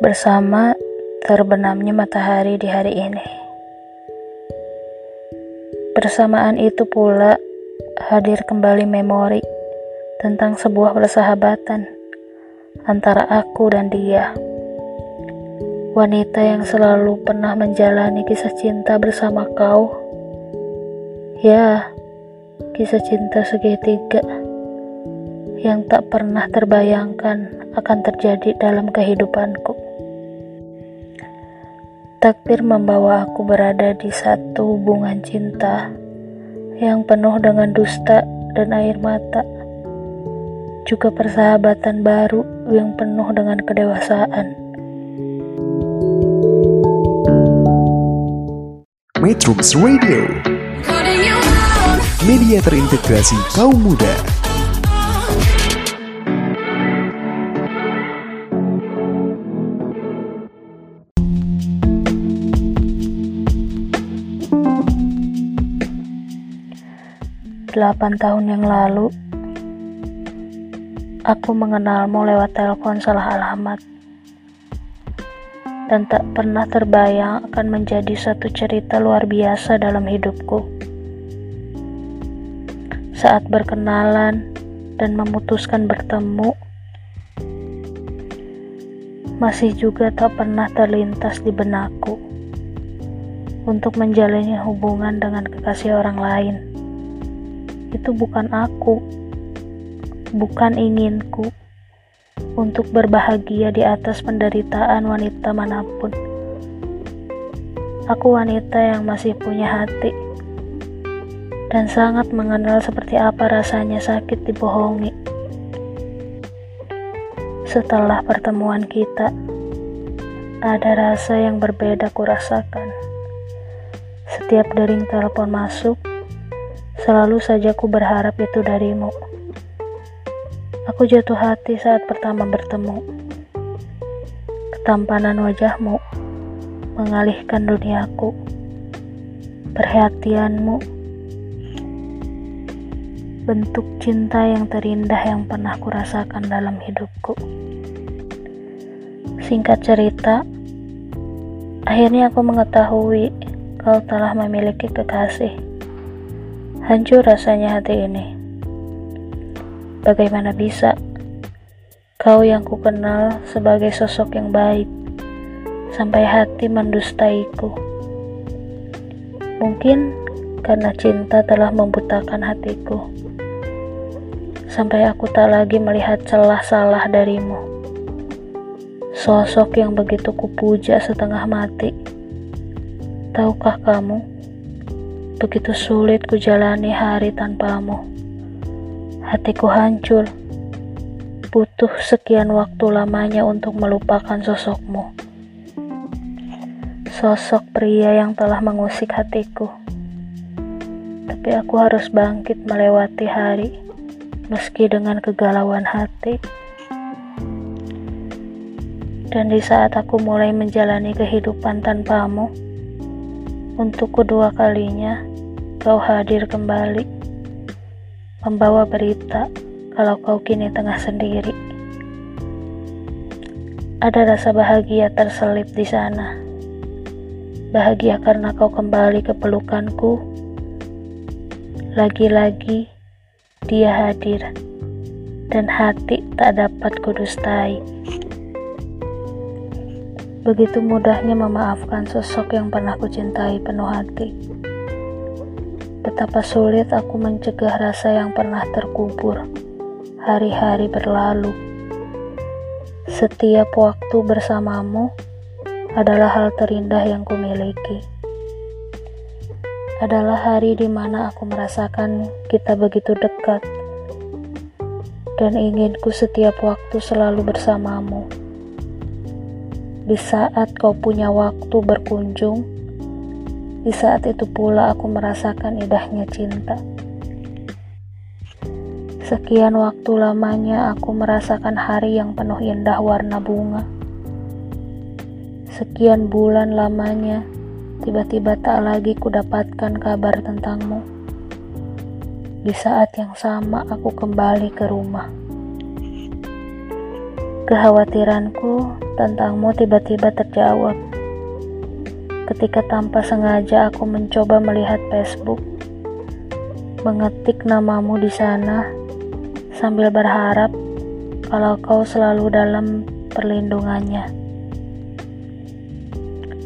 Bersama terbenamnya matahari di hari ini. Bersamaan itu pula hadir kembali memori tentang sebuah persahabatan antara aku dan dia. Wanita yang selalu pernah menjalani kisah cinta bersama kau. Ya, kisah cinta segitiga yang tak pernah terbayangkan akan terjadi dalam kehidupanku. Takdir membawa aku berada di satu hubungan cinta yang penuh dengan dusta dan air mata. Juga persahabatan baru yang penuh dengan kedewasaan. Metrums Radio, media terintegrasi kaum muda. Delapan tahun yang lalu, aku mengenalmu lewat telepon salah alamat. Dan tak pernah terbayang akan menjadi satu cerita luar biasa dalam hidupku. Saat berkenalan dan memutuskan bertemu, masih juga tak pernah terlintas di benakku untuk menjalani hubungan dengan kekasih orang lain itu bukan aku, bukan inginku untuk berbahagia di atas penderitaan wanita mana pun. Aku wanita yang masih punya hati dan sangat mengenal seperti apa rasanya sakit dibohongi. Setelah pertemuan kita, ada rasa yang berbeda kurasakan. Setiap dering telepon masuk, Selalu saja ku berharap itu darimu. Aku jatuh hati saat pertama bertemu. Ketampanan wajahmu mengalihkan duniaku. Perhatianmu bentuk cinta yang terindah yang pernah kurasakan dalam hidupku. Singkat cerita, akhirnya aku mengetahui kau telah memiliki kekasih. Hancur rasanya hati ini. Bagaimana bisa kau yang ku kenal sebagai sosok yang baik sampai hati mendustaiku? Mungkin karena cinta telah membutakan hatiku. Sampai aku tak lagi melihat celah salah darimu. Sosok yang begitu kupuja setengah mati. Tahukah kamu? Begitu sulit ku jalani hari tanpamu. Hatiku hancur. Butuh sekian waktu lamanya untuk melupakan sosokmu. Sosok pria yang telah mengusik hatiku. Tapi aku harus bangkit melewati hari, meski dengan kegalauan hati. Dan di saat aku mulai menjalani kehidupan tanpamu, untuk kedua kalinya, kau hadir kembali, membawa berita kalau kau kini tengah sendiri. Ada rasa bahagia terselip di sana. Bahagia karena kau kembali ke pelukanku. Lagi-lagi dia hadir dan hati tak dapat kudustai. Begitu mudahnya memaafkan sosok yang pernah kucintai penuh hati. Betapa sulit aku mencegah rasa yang pernah terkubur. Hari-hari berlalu. Setiap waktu bersamamu adalah hal terindah yang kumiliki. Adalah hari di mana aku merasakan kita begitu dekat dan inginku setiap waktu selalu bersamamu. Di saat kau punya waktu berkunjung, di saat itu pula aku merasakan indahnya cinta. Sekian waktu lamanya aku merasakan hari yang penuh indah warna bunga. Sekian bulan lamanya, tiba-tiba tak lagi kudapatkan kabar tentangmu. Di saat yang sama aku kembali ke rumah. Kekhawatiranku tentangmu tiba-tiba terjawab. Ketika tanpa sengaja aku mencoba melihat Facebook, mengetik namamu di sana sambil berharap kalau kau selalu dalam perlindungannya.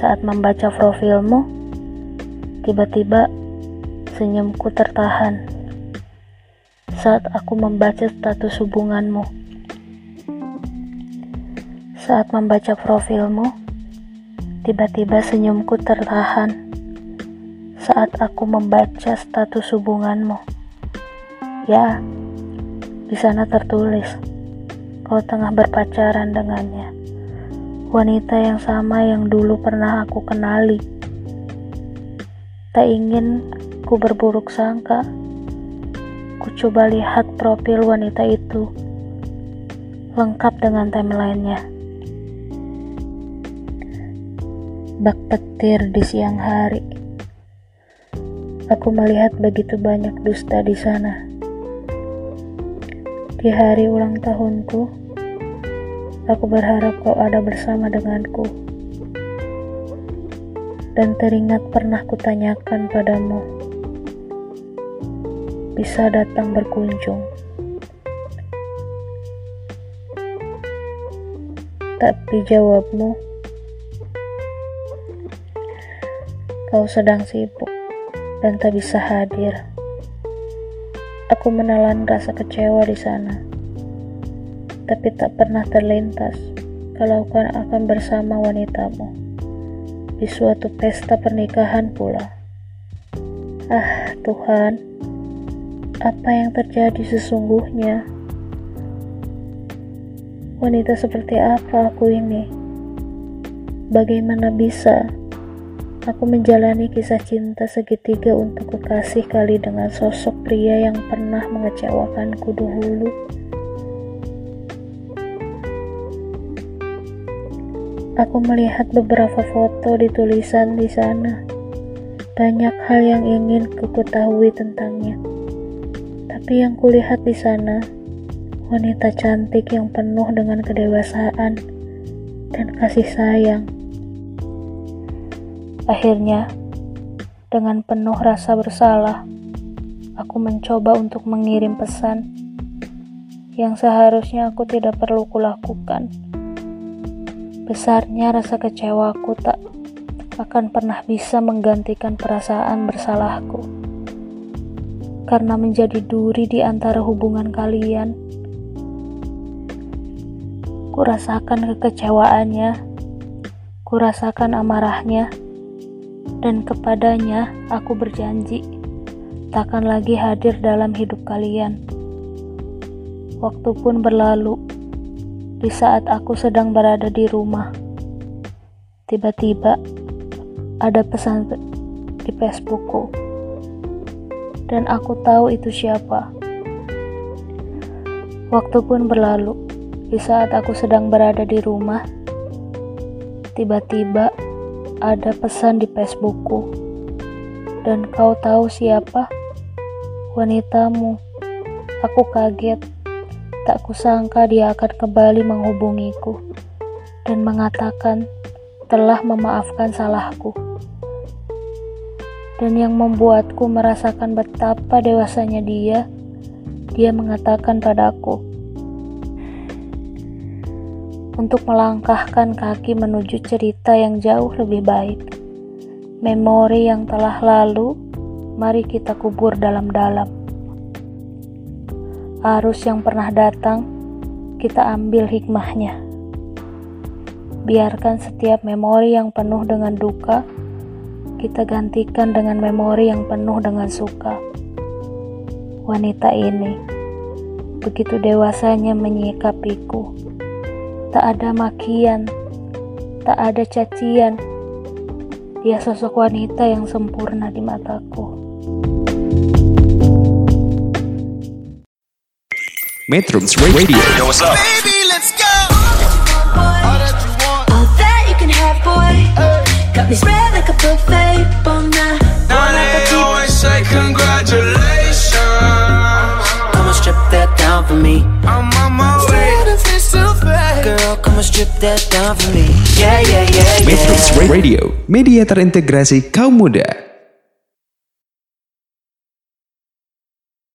Saat membaca profilmu, tiba-tiba senyumku tertahan. Saat aku membaca status hubunganmu, saat membaca profilmu, tiba-tiba senyumku tertahan. Saat aku membaca status hubunganmu, ya, di sana tertulis, kau tengah berpacaran dengannya. Wanita yang sama yang dulu pernah aku kenali. Tak ingin ku berburuk sangka. Ku coba lihat profil wanita itu. Lengkap dengan timelinenya. Bak petir di siang hari. Aku melihat begitu banyak dusta di sana. Di hari ulang tahunku, aku berharap kau ada bersama denganku. Dan teringat pernah kutanyakan padamu, bisa datang berkunjung. Tapi jawabmu, kau sedang sibuk dan tak bisa hadir. Aku menelan rasa kecewa di sana, tapi tak pernah terlintas kalau kau akan bersama wanitamu di suatu pesta pernikahan pula. Ah, Tuhan, apa yang terjadi sesungguhnya? Wanita seperti apa aku ini? Bagaimana bisa? Aku menjalani kisah cinta segitiga untuk kekasih kali dengan sosok pria yang pernah mengecewakanku dahulu. Aku melihat beberapa foto di tulisan di sana. Banyak hal yang ingin ku ketahui tentangnya. Tapi yang kulihat di sana, wanita cantik yang penuh dengan kedewasaan dan kasih sayang. Akhirnya, dengan penuh rasa bersalah, aku mencoba untuk mengirim pesan yang seharusnya aku tidak perlu kulakukan. Besarnya rasa kecewaku tak akan pernah bisa menggantikan perasaan bersalahku. Karena menjadi duri di antara hubungan kalian, kurasakan kekecewaannya, kurasakan amarahnya, dan kepadanya aku berjanji takkan lagi hadir dalam hidup kalian. Waktu pun berlalu, di saat aku sedang berada di rumah, tiba-tiba ada pesan di Facebookku, dan aku tahu itu siapa. Waktu pun berlalu, di saat aku sedang berada di rumah, tiba-tiba ada pesan di Facebookku. Dan kau tahu siapa? Wanitamu. Aku kaget. Tak kusangka dia akan kembali menghubungiku dan mengatakan telah memaafkan salahku. Dan yang membuatku merasakan betapa dewasanya dia, dia mengatakan padaku, untuk melangkahkan kaki menuju cerita yang jauh lebih baik. Memori yang telah lalu, mari kita kubur dalam-dalam. Arus yang pernah datang, kita ambil hikmahnya. Biarkan setiap memori yang penuh dengan duka, kita gantikan dengan memori yang penuh dengan suka. Wanita ini begitu dewasanya menyikapiku. Tak ada makian, tak ada cacian. Dia sosok wanita yang sempurna di mataku. Metrums Radio Baby, let's go. All that you want. All that you can have, boy. Got me spread like a buffet, bon now. Now they always say congratulations. Come and strip that down for me. I'm on my way. Strip that down for me. Yeah, yeah, yeah, yeah. Radio Media terintegrasi kaum muda